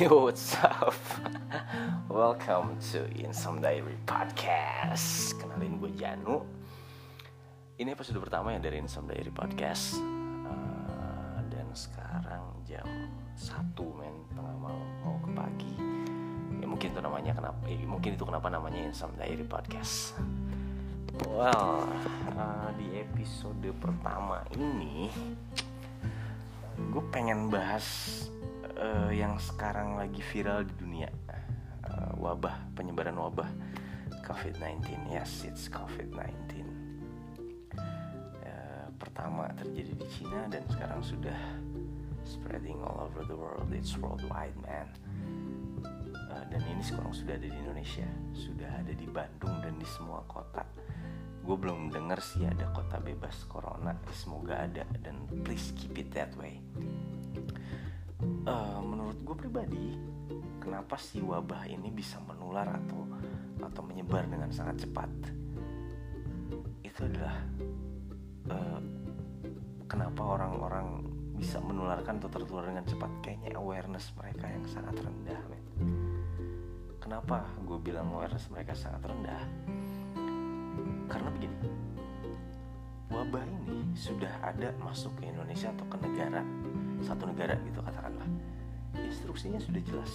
Yo, what's up? Welcome to Insome Diary Podcast. Kenalin gue Janu. Ini episode pertama ya dari Insome Diary Podcast. Uh, dan sekarang jam 1 men tengah malam mau ke pagi. Ya mungkin itu namanya kenapa? Ya, mungkin itu kenapa namanya Insome Diary Podcast. Well, uh, di episode pertama ini gue pengen bahas uh, yang sekarang lagi viral di dunia. Uh, wabah penyebaran wabah COVID-19 yes it's COVID-19 uh, pertama terjadi di Cina dan sekarang sudah spreading all over the world. It's worldwide man. Uh, dan ini sekarang sudah ada di Indonesia. Sudah ada di Bandung dan di semua kota. Gue belum dengar sih ada kota bebas corona. Semoga ada dan please keep it that way uh, menurut gue pribadi kenapa sih wabah ini bisa menular atau atau menyebar dengan sangat cepat? Itu adalah uh, kenapa orang-orang bisa menularkan atau tertular dengan cepat? Kayaknya awareness mereka yang sangat rendah men. kenapa gue bilang awareness mereka sangat rendah? Karena begini wabah ini sudah ada masuk ke Indonesia atau ke negara satu negara gitu katakanlah. Instruksinya sudah jelas.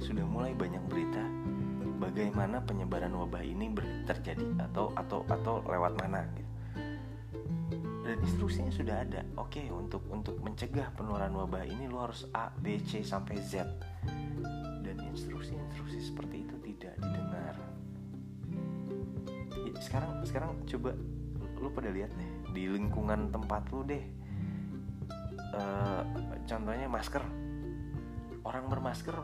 Sudah mulai banyak berita bagaimana penyebaran wabah ini terjadi atau atau atau lewat mana gitu. Dan instruksinya sudah ada. Oke untuk untuk mencegah penularan wabah ini lo harus A B C sampai Z. Dan instruksi-instruksi seperti itu tidak didengar. Sekarang sekarang coba lu pada lihat deh di lingkungan tempat lu deh uh, contohnya masker. Orang bermasker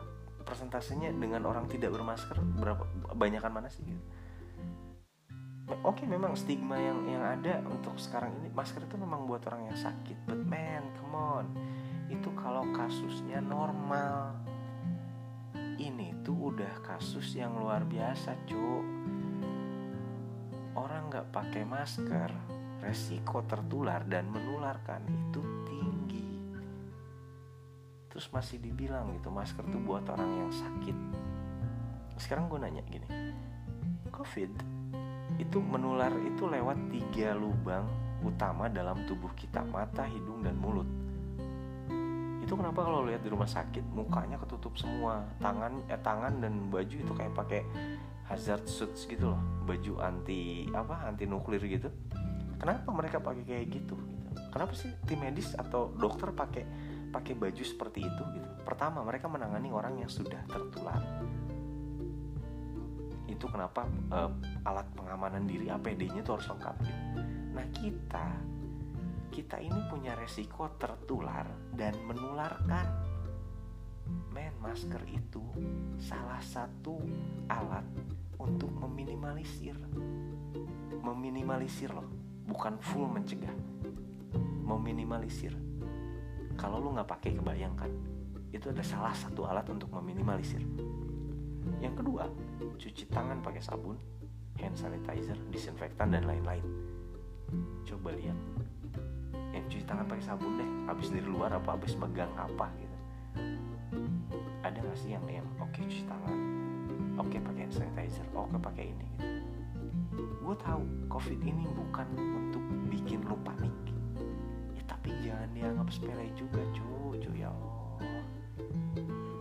persentasenya dengan orang tidak bermasker berapa banyakan mana sih? Gitu oke memang stigma yang yang ada untuk sekarang ini masker itu memang buat orang yang sakit. But man come on. Itu kalau kasusnya normal. Ini tuh udah kasus yang luar biasa cuk. Orang nggak pakai masker resiko tertular dan menularkan itu tinggi terus masih dibilang gitu masker tuh buat orang yang sakit. Sekarang gue nanya gini covid itu menular itu lewat tiga lubang utama dalam tubuh kita mata hidung dan mulut. Itu kenapa kalau lihat di rumah sakit mukanya ketutup semua tangan eh tangan dan baju itu kayak pakai hazard suits gitu loh baju anti apa anti nuklir gitu. Kenapa mereka pakai kayak gitu, kenapa sih tim medis atau dokter pakai pakai baju seperti itu gitu. Pertama mereka menangani orang yang sudah tertular. Itu kenapa uh, alat pengamanan diri APD-nya itu harus lengkap gitu. Nah kita kita ini punya resiko tertular dan menularkan. Men masker itu salah satu alat untuk meminimalisir meminimalisir loh bukan full mencegah meminimalisir kalau lu nggak pakai kebayangkan itu ada salah satu alat untuk meminimalisir. Yang kedua cuci tangan pakai sabun hand sanitizer disinfektan dan lain-lain. Coba lihat. Yang cuci tangan pakai sabun deh habis dari luar apa habis megang apa gitu. Ada nggak sih yang yang oke okay, cuci tangan oke okay, pakai hand sanitizer oke okay, pakai ini gitu? Gue tahu covid ini bukan untuk bikin lo panik tapi jangan dianggap sepele juga cu cu ya Allah.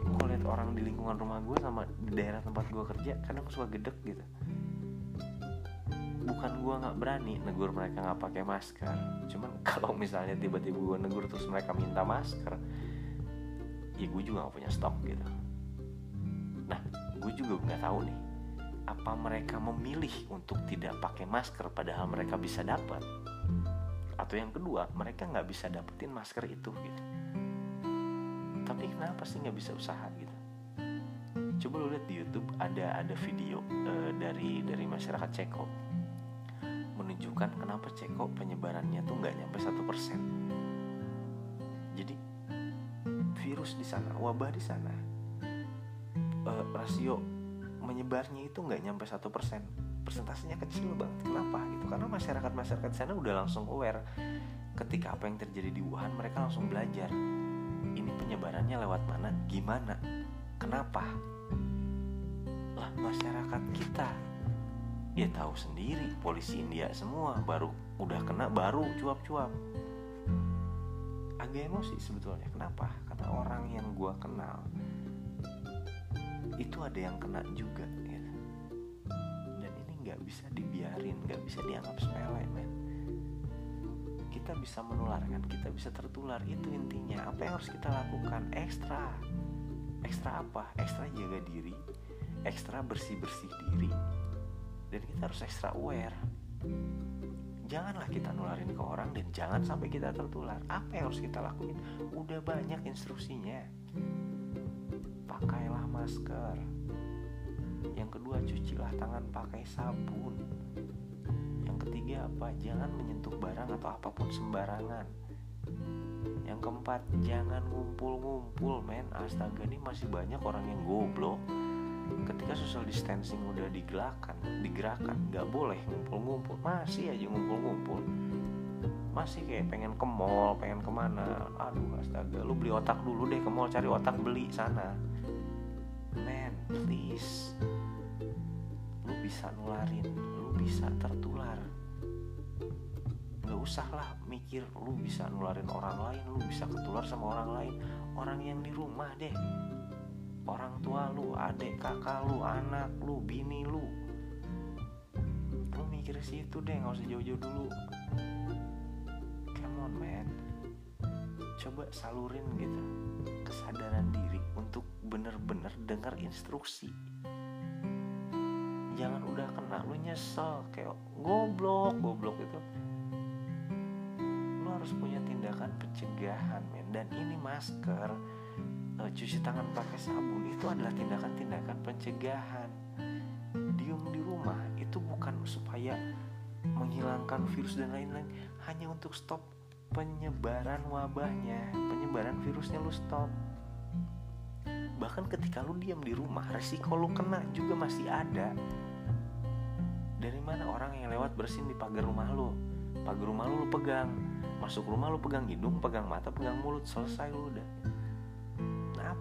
Gue lihat orang di lingkungan rumah gue sama di daerah tempat gue kerja kadang suka gedek gitu. Bukan gue nggak berani negur mereka nggak pakai masker. Cuman kalau misalnya tiba-tiba gue negur terus mereka minta masker ya gue juga gak punya stok gitu. Nah gue juga nggak tahu nih apa mereka memilih untuk tidak pakai masker padahal mereka bisa dapat atau yang kedua mereka nggak bisa dapetin masker itu gitu. Tapi kenapa sih nggak bisa usaha gitu? Coba lu lihat di YouTube ada ada video uh, dari dari masyarakat Ceko. Menunjukkan kenapa Ceko penyebarannya tuh nggak nyampe satu persen. Jadi virus di sana wabah di sana uh, rasio menyebarnya itu nggak nyampe satu persen persentasenya kecil banget. Kenapa? Gitu. Karena masyarakat masyarakat sana udah langsung aware. Ketika apa yang terjadi di Wuhan mereka langsung belajar. Ini penyebarannya lewat mana? Gimana? Kenapa? Lah masyarakat kita ya tahu sendiri. Polisi India semua baru udah kena baru cuap-cuap. Agak emosi sebetulnya. Kenapa? Karena orang yang gua kenal itu ada yang kena juga bisa dibiarin nggak bisa dianggap sepele men. Kita bisa menularkan kita bisa tertular itu intinya. Apa yang harus kita lakukan? Ekstra. Ekstra apa? Ekstra jaga diri ekstra bersih bersih diri. Dan kita harus extra aware. Janganlah kita nularin ke orang dan jangan sampai kita tertular. Apa yang harus kita lakuin? Udah banyak instruksinya. Pakailah masker yang kedua cucilah tangan pakai sabun. Yang ketiga apa? Jangan menyentuh barang atau apa pun sembarangan. Yang keempat jangan ngumpul-ngumpul men. Astaga ini masih banyak orang yang goblok. Ketika social distancing udah digerakkan digerakkan nggak boleh ngumpul-ngumpul. Masih aja ngumpul-ngumpul. Masih kayak pengen ke mall pengen ke mana. Aduh astaga lu beli otak dulu deh ke mall cari otak beli sana man please lu bisa nularin lu bisa tertular. Nggak usah lah mikir lu bisa nularin orang lain lu bisa ketular sama orang lain. Orang yang di rumah deh. Orang tua lu, adik kakak lu, anak lu, bini lu. Lu mikir situ deh, nggak usah jauh-jauh dulu. Come on man, coba salurin gitu kesadaran diri untuk bener-bener dengar instruksi. Jangan udah kena lu nyesel kayak goblok, goblok itu. Lu harus punya tindakan pencegahan men dan ini masker uh, cuci tangan pakai sabun itu adalah tindakan-tindakan pencegahan. Diem di rumah itu bukan supaya menghilangkan virus dan lain-lain, hanya untuk stop penyebaran wabahnya, penyebaran virusnya lu stop. Bahkan ketika lu diam di rumah, resiko lu kena juga masih ada. Dari mana orang yang lewat bersin di pagar rumah lu? Pagar rumah lu lu pegang, masuk rumah lu pegang hidung, pegang mata, pegang mulut, selesai lu udah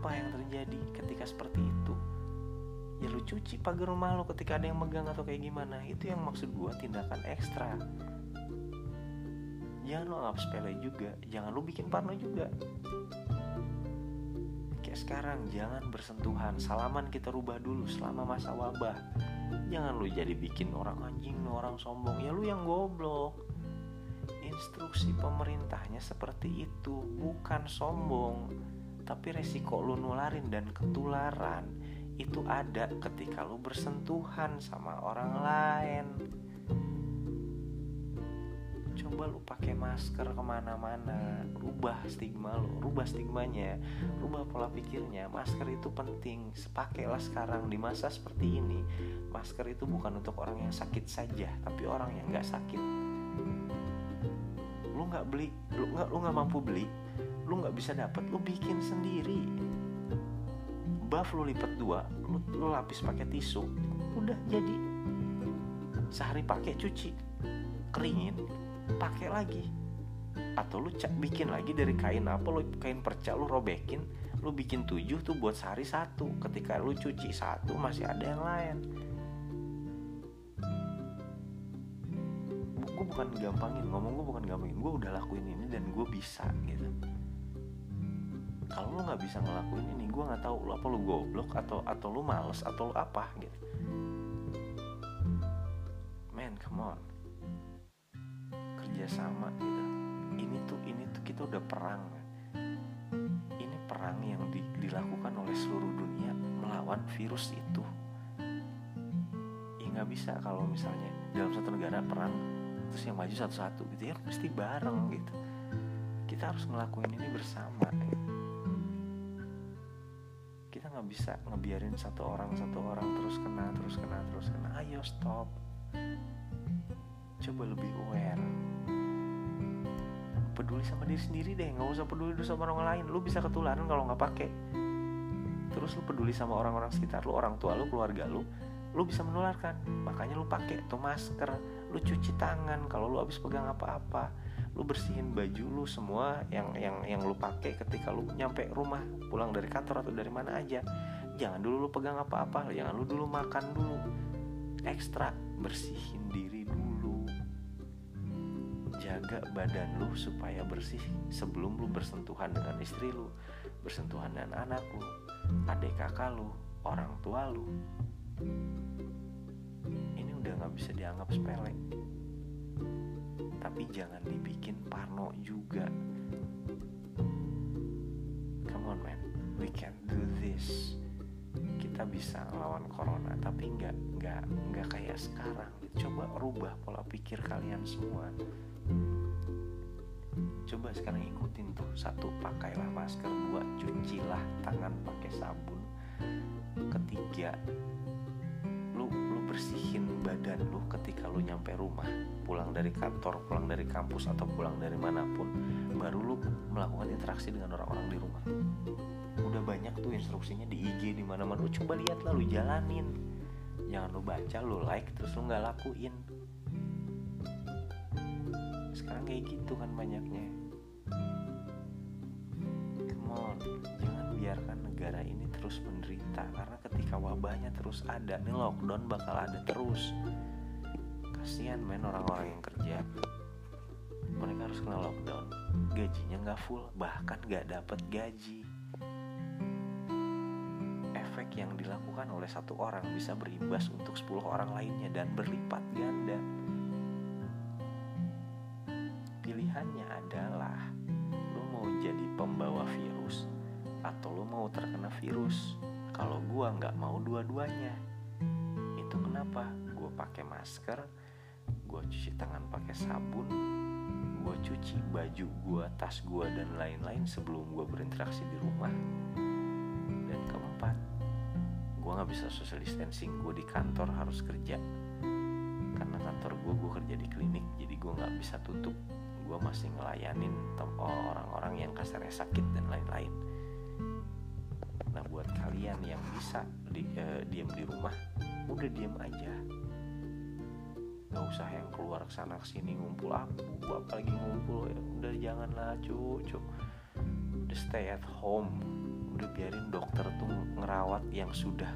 apa yang terjadi ketika seperti itu ya lu cuci pagar rumah lo ketika ada yang megang atau kayak gimana itu yang maksud gue tindakan ekstra jangan lo anggap sepele juga. Jangan lo bikin parno juga. Kayak sekarang jangan bersentuhan. Salaman kita rubah dulu selama masa wabah. Jangan lo jadi bikin orang anjing orang sombong. Ya lu yang goblok. Instruksi pemerintahnya seperti itu. Bukan sombong tapi resiko lu nularin dan ketularan itu ada ketika lu bersentuhan sama orang lain coba lu pakai masker ke mana-mana. Rubah stigma lu rubah stigmanya rubah pola pikirnya. Masker itu penting sepakailah sekarang di masa seperti ini. Masker itu bukan untuk orang yang sakit saja tapi orang yang nggak sakit. Lu nggak beli lu nggak lu nggak mampu beli lu nggak bisa dapat lu bikin sendiri. Buff lu lipat dua lu, lu lapis pakai tisu udah jadi. Sehari pakai cuci keringin pakai lagi. Atau lu cak bikin lagi dari kain apa lu kain perca lu robekin lu bikin tujuh tuh buat sehari satu. Ketika lu cuci satu masih ada yang lain. Gue bukan gampangin ngomong gue bukan gampangin. Gue udah lakuin ini dan gue bisa gitu. Kalau lu nggak bisa ngelakuin ini gue nggak tahu lu apa lu goblok atau atau lu males atau lu apa gitu. Man come on kerjasama gitu. Ini tuh ini tuh kita udah perang ini perang yang di, dilakukan oleh seluruh dunia melawan virus itu. Ya nggak bisa kalau misalnya dalam satu negara perang terus yang maju satu-satu gitu ya mesti bareng gitu. Kita harus ngelakuin ini bersama gitu nggak bisa ngebiarin satu orang satu orang terus kena terus kena terus kena. Ayo stop coba lebih aware. Peduli sama diri sendiri deh nggak usah peduli dulu sama orang lain. Lu bisa ketularan kalau nggak pakai. Terus lu peduli sama orang-orang sekitar lu orang tua lu keluarga lu lu bisa menularkan. Makanya lu pakai tuh masker lu cuci tangan kalau lu habis pegang apa-apa. Lu bersihin baju lu semua yang yang yang lu pakai ketika lu nyampe rumah pulang dari kantor atau dari mana aja. Jangan dulu lu pegang apa-apa jangan lu dulu makan dulu. Ekstra bersihin diri jaga badan lu supaya bersih sebelum lu bersentuhan dengan istri lu bersentuhan dengan anak lu adik kakak lu orang tua lu. Ini udah nggak bisa dianggap sepele. Tapi jangan dibikin parno juga. Come on man. We can do this. Kita bisa ngelawan corona tapi nggak nggak nggak kayak sekarang. Coba rubah pola pikir kalian semua coba sekarang ikutin tuh satu pakailah masker. Dua cucilah tangan pakai sabun. Ketiga lu lu bersihin badan lu ketika lu nyampe rumah. Pulang dari kantor pulang dari kampus atau pulang dari mana pun baru lu melakukan interaksi dengan orang-orang di rumah. Udah banyak tuh instruksinya di IG di mana mana lu coba lihat lah lu jalanin. Jangan lu baca lu like terus lu nggak lakuin sekarang kayak gitu kan banyaknya. Come on jangan biarkan negara ini terus menderita. Karena ketika wabahnya terus ada nih lockdown bakal ada terus. Kasihan men orang-orang yang kerja. Mereka harus kena lockdown. Gajinya nggak full bahkan nggak dapat gaji. Efek yang dilakukan oleh satu orang bisa berimbas untuk 10 orang lainnya dan berlipat ganda pilihannya adalah lu mau jadi pembawa virus atau lo mau terkena virus. Kalau gue nggak mau dua-duanya. Itu kenapa? Gue pakai masker gue cuci tangan pakai sabun gue cuci baju gue tas gue dan lain-lain sebelum gue berinteraksi di rumah. Dan keempat gue nggak bisa social distancing. Gue di kantor harus kerja. Karena kantor gue gue kerja di klinik jadi gue nggak bisa tutup gue masih ngelayanin orang-orang yang kasarnya sakit dan lain-lain Nah buat kalian yang bisa di, uh, diem di rumah, udah diem aja. Gak usah yang keluar ke sana ke sini ngumpul aku, apalagi ngumpul ya udah janganlah cucu. Udah stay at home, udah biarin dokter tuh ngerawat yang sudah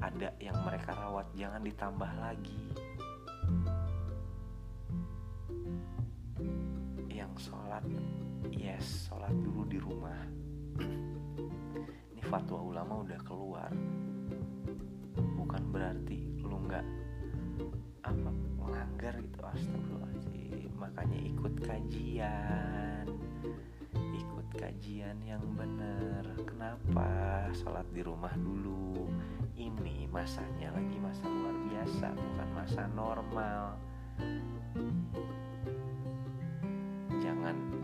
ada yang mereka rawat, jangan ditambah lagi. Sholat, yes, sholat dulu di rumah. Fatwa ulama udah keluar. Bukan berarti lu nggak apa melanggar gitu astagfirullahaladzim. Makanya ikut kajian. Ikut kajian yang bener. Kenapa sholat di rumah dulu? Ini masanya lagi masa luar biasa bukan masa normal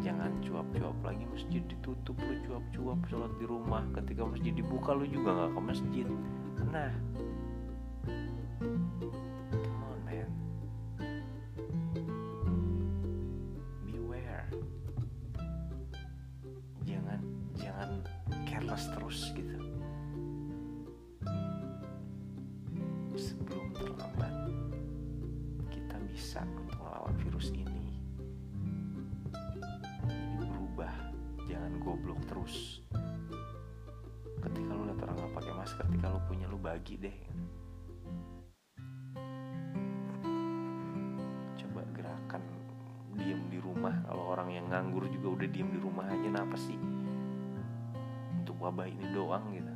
jangan cuap-cuap lagi masjid ditutup lu cuap-cuap sholat di rumah ketika masjid dibuka lu juga nggak ke masjid. Nah goblok terus. Ketika lu lihat orang nggak pakai masker ketika lu punya lu bagi deh. Coba gerakan diem di rumah. Kalau orang yang nganggur juga udah diem di rumah aja kenapa sih? Untuk wabah ini doang gitu.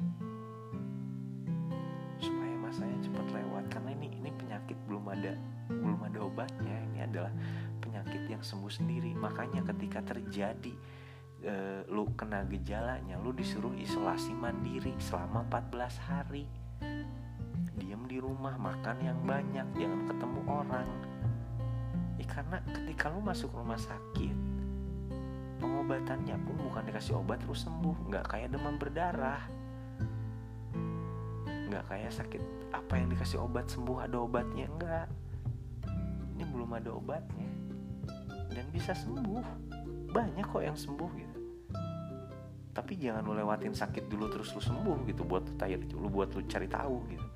Supaya masanya cepat lewat. Karena ini ini penyakit belum ada belum ada obatnya. Ini adalah penyakit yang sembuh sendiri. Makanya ketika terjadi e, lu kena gejalanya lu disuruh isolasi mandiri selama 14 hari. Diem di rumah makan yang banyak jangan ketemu orang. Ya karena ketika lu masuk rumah sakit pengobatannya pun bukan dikasih obat terus sembuh. Nggak kayak demam berdarah. Nggak kayak sakit apa yang dikasih obat sembuh ada obatnya. Enggak ini belum ada obatnya. Dan bisa sembuh. Banyak kok yang sembuh gitu tapi jangan lu lewatin sakit dulu terus lu sembuh gitu buat lu tayar lu buat lu cari tahu gitu.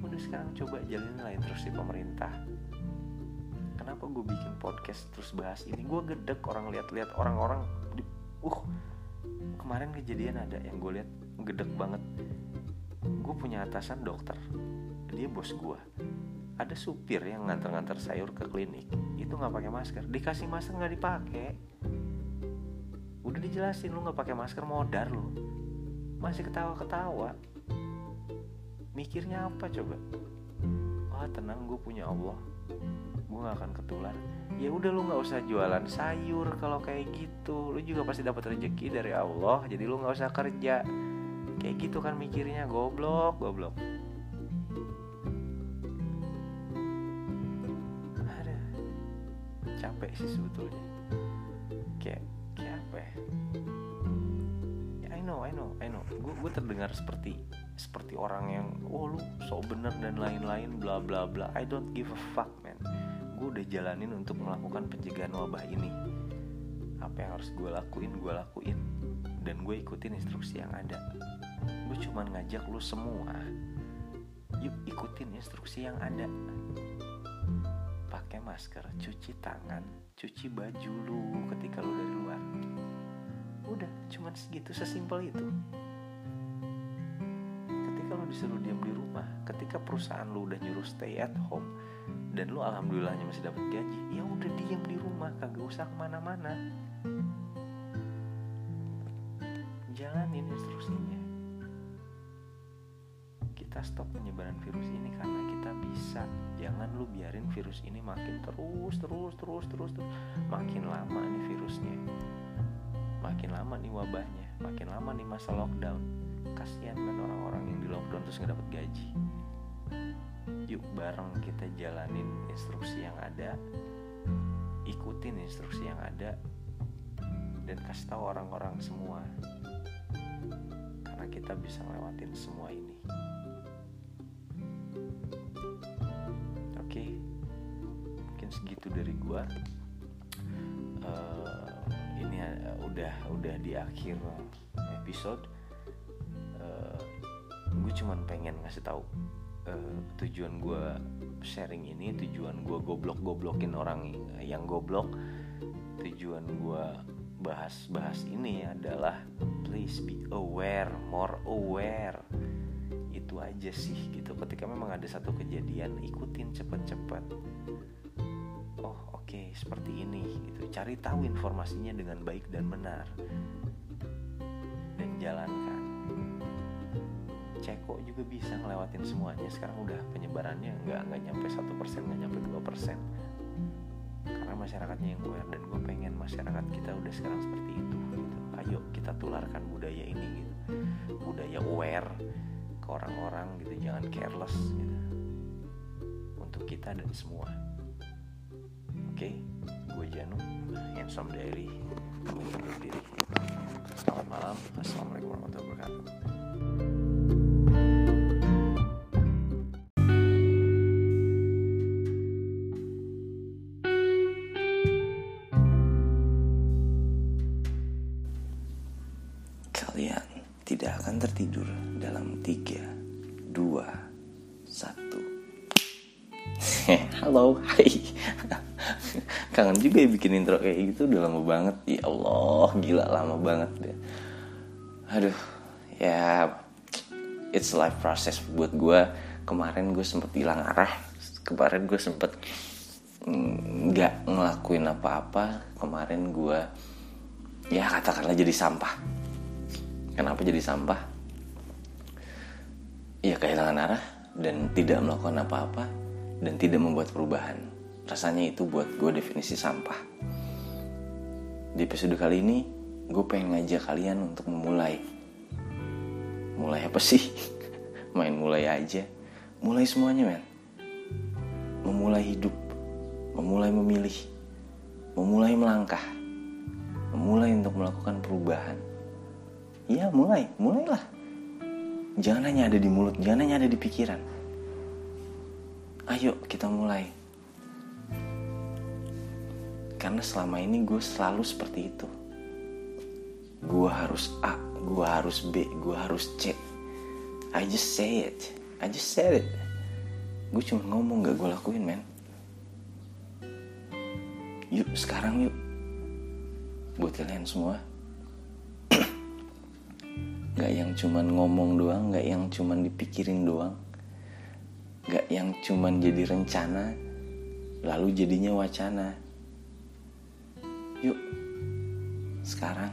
Udah sekarang coba jalin lain terus di pemerintah. Kenapa gue bikin podcast terus bahas ini? Gue gedek orang lihat-lihat orang-orang uh kemarin kejadian ada yang gue lihat gedek banget. Gue punya atasan dokter dia bos gue ada supir yang nganter-nganter sayur ke klinik itu nggak pakai masker. Dikasih masker nggak dipakai udah dijelasin lu nggak pakai masker modar lu. Masih ketawa-ketawa. Mikirnya apa coba? Wah tenang gue punya Allah. Gue gak akan ketular. Ya udah lu nggak usah jualan sayur kalau kayak gitu. Lu juga pasti dapat rezeki dari Allah jadi lu nggak usah kerja. Kayak gitu kan mikirnya goblok goblok. Ada capek sih sebetulnya ya I know I know I know. Gue gue terdengar seperti seperti orang yang oh lu so bener dan lain-lain bla bla bla. I don't give a fuck man. Gue udah jalanin untuk melakukan pencegahan wabah ini. Apa yang harus gue lakuin gue lakuin. Dan gue ikutin instruksi yang ada. Gue cuman ngajak lu semua yuk ikutin instruksi yang ada. Pakai masker cuci tangan cuci baju lu ketika lu dari luar udah cuman segitu sesimpel itu. Ketika lu disuruh diam di rumah ketika perusahaan lu udah nyuruh stay at home dan lu alhamdulillahnya masih dapat gaji ya udah diem di rumah kagak usah ke mana-mana. Jalanin instruksinya. Kita stop penyebaran virus ini karena kita bisa. Jangan lu biarin virus ini makin terus terus terus terus terus. Makin lama nih virusnya makin lama nih wabahnya makin lama nih masa lockdown. Kasihan kan orang-orang yang di lockdown terus nggak dapat gaji. Yuk bareng kita jalanin instruksi yang ada ikutin instruksi yang ada dan kasih tahu orang-orang semua. Karena kita bisa ngelewatin semua ini. Oke mungkin segitu dari gua uh, udah udah di akhir episode uh, gue cuman pengen ngasih tahu uh, tujuan gue sharing ini tujuan gue goblok-goblokin orang yang goblok tujuan gue bahas-bahas ini adalah please be aware more aware. Itu aja sih gitu. Ketika memang ada satu kejadian ikutin cepet-cepet. Oh oke seperti ini gitu. Cari tahu informasinya dengan baik dan benar. Dan jalankan. Ceko juga bisa ngelewatin semuanya. Sekarang udah penyebarannya nggak nggak nyampe satu persen nggak nyampe dua persen. Karena masyarakatnya yang aware dan gue pengen masyarakat kita udah sekarang seperti itu gitu. Ayo kita tularkan budaya ini gitu. Budaya aware ke orang-orang gitu. Jangan careless gitu. Untuk kita dan semua? Gue Janu handsome diary kami undur diri selamat malam assalamualaikum warahmatullahi wabarakatuh kalian tidak akan tertidur dalam tiga, dua, satu. Halo, hai. Kangen juga ya bikin intro kayak gitu udah lama banget. Ya Allah, gila lama banget deh. Aduh, ya it's life process buat gue. Kemarin gue sempet hilang arah. Kemarin gue sempet nggak ngelakuin apa-apa. Kemarin gue ya katakanlah jadi sampah Kenapa jadi sampah? Ya kehilangan arah dan tidak melakukan apa-apa dan tidak membuat perubahan. Rasanya itu buat gue definisi sampah. Di episode kali ini, gue pengen ngajak kalian untuk memulai. Mulai apa sih? Main mulai aja. Mulai semuanya, men. Memulai hidup. Memulai memilih. Memulai melangkah. Memulai untuk melakukan perubahan Iya mulai, mulailah. Jangan hanya ada di mulut, jangan hanya ada di pikiran. Ayo kita mulai. Karena selama ini gue selalu seperti itu. Gue harus A, gue harus B, gue harus C. I just say it, I just said it. Gue cuma ngomong gak gue lakuin men. yuk sekarang yuk buat kalian semua gak yang cuman ngomong doang gak yang cuman dipikirin doang gak yang cuman jadi rencana lalu jadinya wacana yuk sekarang.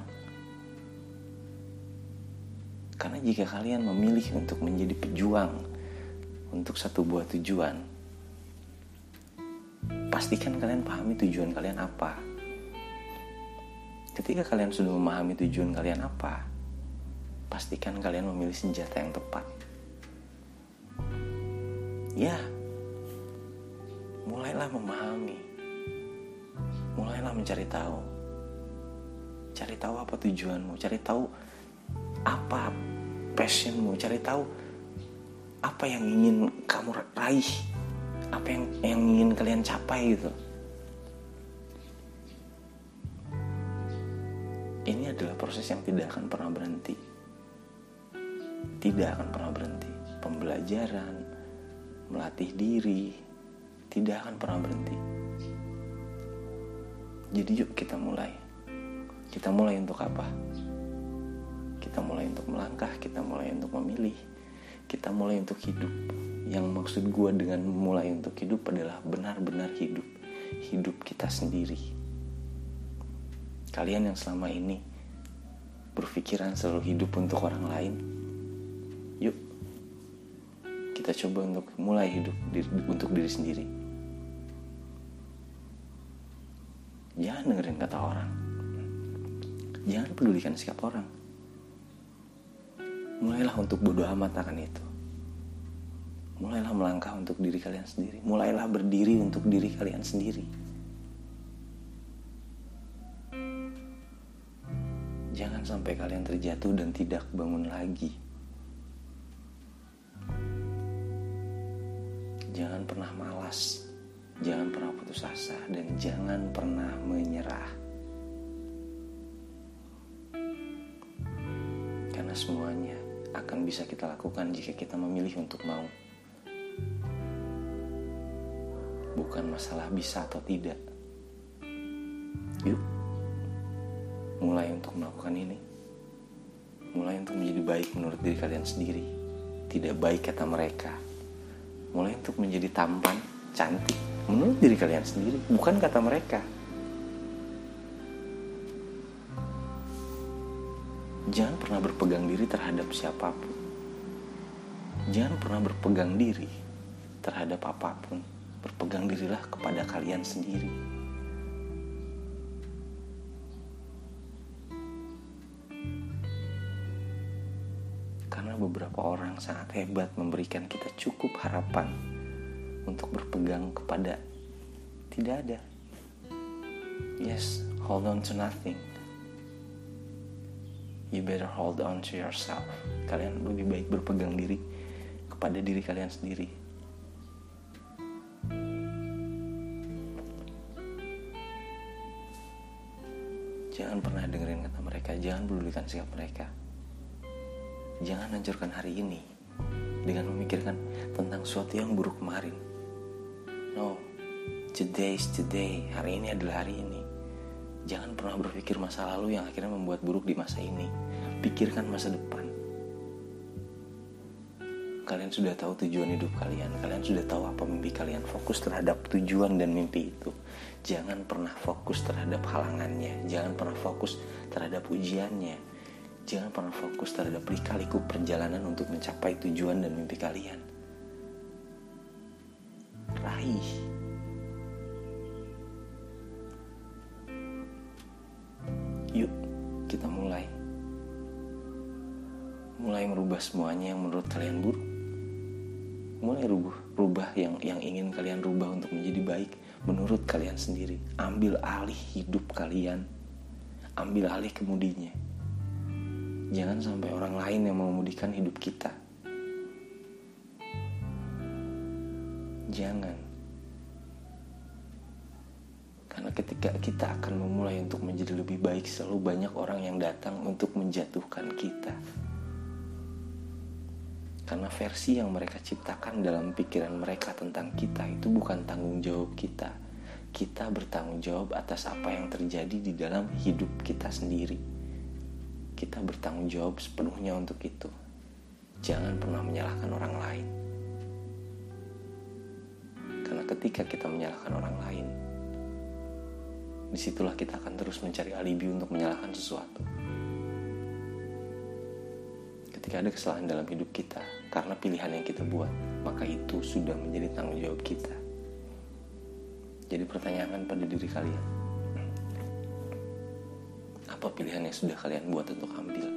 Karena jika kalian memilih untuk menjadi pejuang untuk satu buah tujuan pastikan kalian pahami tujuan kalian apa. Ketika kalian sudah memahami tujuan kalian apa pastikan kalian memilih senjata yang tepat. Ya mulailah memahami mulailah mencari tahu. Cari tahu apa tujuanmu cari tahu apa passionmu cari tahu apa yang ingin kamu raih apa yang yang ingin kalian capai gitu. Ini adalah proses yang tidak akan pernah berhenti. Tidak akan pernah berhenti. Pembelajaran melatih diri tidak akan pernah berhenti. Jadi yuk kita mulai. Kita mulai untuk apa? Kita mulai untuk melangkah, kita mulai untuk memilih, kita mulai untuk hidup. Yang maksud gue dengan mulai untuk hidup adalah benar-benar hidup. Hidup kita sendiri. Kalian yang selama ini berpikiran selalu hidup untuk orang lain, yuk kita coba untuk mulai hidup untuk diri sendiri. Jangan dengerin kata orang. Jangan pedulikan sikap orang. Mulailah untuk bodoh amat akan itu. Mulailah melangkah untuk diri kalian sendiri. Mulailah berdiri untuk diri kalian sendiri. Jangan sampai kalian terjatuh dan tidak bangun lagi. Jangan pernah malas Jangan pernah putus asa dan jangan pernah menyerah. Karena semuanya akan bisa kita lakukan jika kita memilih untuk mau. Bukan masalah bisa atau tidak. Yuk, mulai untuk melakukan ini. Mulai untuk menjadi baik menurut diri kalian sendiri. Tidak baik kata mereka. Mulai untuk menjadi tampan, cantik, menurut diri kalian sendiri, bukan kata mereka. Jangan pernah berpegang diri terhadap siapa pun. Jangan pernah berpegang diri terhadap apa pun. Berpegang dirilah kepada kalian sendiri. Karena beberapa orang sangat hebat memberikan kita cukup harapan untuk berpegang kepada tidak ada. Yes, hold on to nothing. You better hold on to yourself. Kalian lebih baik berpegang diri kepada diri kalian sendiri. Jangan pernah dengerin kata mereka, jangan pedulikan sikap mereka. Jangan hancurkan hari ini dengan memikirkan tentang sesuatu yang buruk kemarin. No, today is today. Hari ini adalah hari ini. Jangan pernah berpikir masa lalu yang akhirnya membuat buruk di masa ini. Pikirkan masa depan. Kalian sudah tahu tujuan hidup kalian. Kalian sudah tahu apa mimpi kalian. Fokus terhadap tujuan dan mimpi itu. Jangan pernah fokus terhadap halangannya. Jangan pernah fokus terhadap ujiannya. Jangan pernah fokus terhadap lika-liku perjalanan untuk mencapai tujuan dan mimpi kalian Yuk, kita mulai. Mulai merubah semuanya yang menurut kalian buruk. Mulai rubah, rubah yang yang ingin kalian rubah untuk menjadi baik menurut kalian sendiri. Ambil alih hidup kalian. Ambil alih kemudinya. Jangan sampai orang lain yang memudikan hidup kita. Jangan. Karena ketika kita akan memulai untuk menjadi lebih baik, selalu banyak orang yang datang untuk menjatuhkan kita. Karena versi yang mereka ciptakan dalam pikiran mereka tentang kita itu bukan tanggung jawab kita. kita bertanggung jawab atas apa yang terjadi di dalam hidup kita sendiri. Kita bertanggung jawab sepenuhnya untuk itu. Jangan pernah menyalahkan orang lain. Karena ketika kita menyalahkan orang lain, di situlah kita akan terus mencari alibi untuk menyalahkan sesuatu. Ketika ada kesalahan dalam hidup kita karena pilihan yang kita buat, maka itu sudah menjadi tanggung jawab kita. Jadi pertanyaan pada diri kalian, apa pilihan yang sudah kalian buat untuk ambil?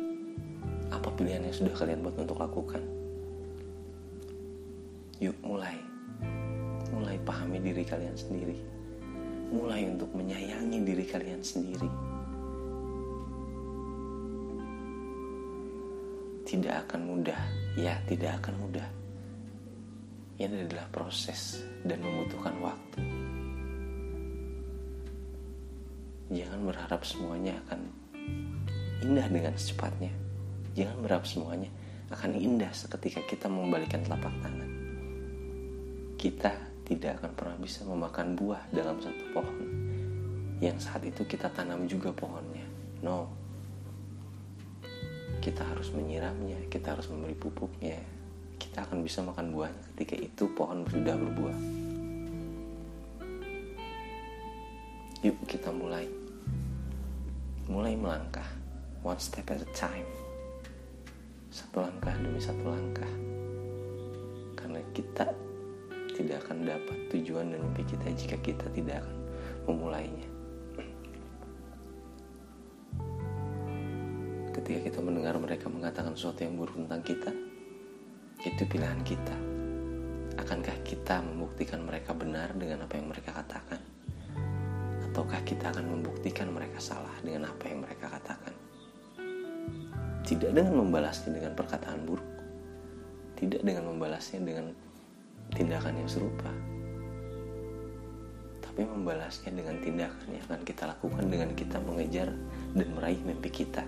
Apa pilihan yang sudah kalian buat untuk lakukan? Yuk mulai, mulai pahami diri kalian sendiri mulai untuk menyayangi diri kalian sendiri. Tidak akan mudah, ya, tidak akan mudah. Ini adalah proses dan membutuhkan waktu. Jangan berharap semuanya akan indah dengan secepatnya. Jangan berharap semuanya akan indah seketika kita membalikan telapak tangan. Kita tidak akan pernah bisa memakan buah dalam satu pohon yang saat itu kita tanam juga pohonnya. No. Kita harus menyiramnya, kita harus memberi pupuknya. Kita akan bisa makan buahnya ketika itu pohon sudah berbuah. Yuk kita mulai. Mulai melangkah one step at a time. Satu langkah demi satu langkah. Karena kita tidak akan dapat tujuan dan mimpi kita jika kita tidak akan memulainya. Ketika kita mendengar mereka mengatakan sesuatu yang buruk tentang kita, itu pilihan kita. Akankah kita membuktikan mereka benar dengan apa yang mereka katakan? Ataukah kita akan membuktikan mereka salah dengan apa yang mereka katakan? Tidak dengan membalasnya dengan perkataan buruk, tidak dengan membalasnya dengan tindakan yang serupa. Tapi membalasnya dengan tindakan yang akan kita lakukan dengan kita mengejar dan meraih mimpi kita.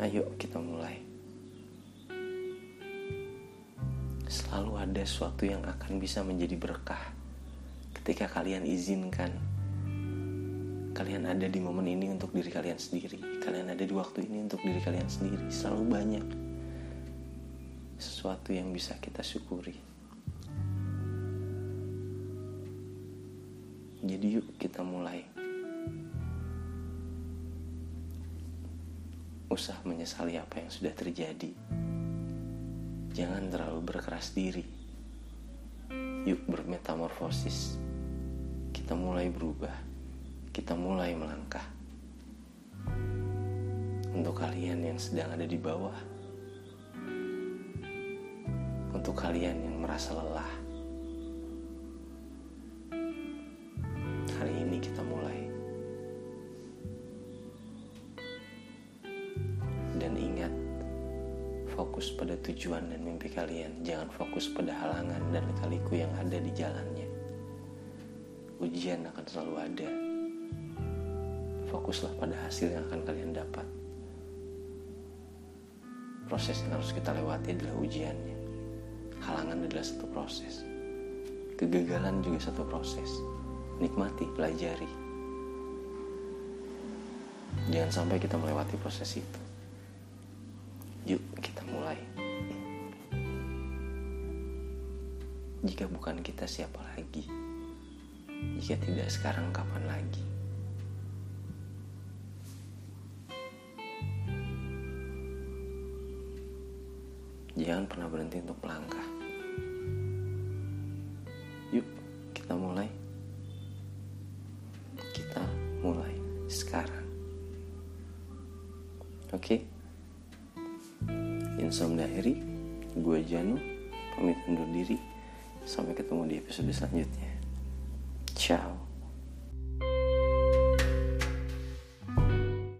Ayo kita mulai. Selalu ada sesuatu yang akan bisa menjadi berkah ketika kalian izinkan. Kalian ada di momen ini untuk diri kalian sendiri. Kalian ada di waktu ini untuk diri kalian sendiri. Selalu banyak sesuatu yang bisa kita syukuri. Jadi yuk kita mulai usah menyesali apa yang sudah terjadi. Jangan terlalu berkeras diri. Yuk bermetamorfosis. Kita mulai berubah. Kita mulai melangkah. Untuk kalian yang sedang ada di bawah, untuk kalian yang merasa lelah. Hari ini kita mulai. Dan ingat, fokus pada tujuan dan mimpi kalian. Jangan fokus pada halangan dan kaliku yang ada di jalannya. Ujian akan selalu ada. Fokuslah pada hasil yang akan kalian dapat. Proses yang harus kita lewati adalah ujiannya halangan adalah satu proses. Kegagalan juga satu proses. Nikmati, pelajari. Jangan sampai kita melewati proses itu. Yuk, kita mulai. Jika bukan kita, siapa lagi? Jika tidak sekarang, kapan lagi? Jangan pernah berhenti untuk melangkah.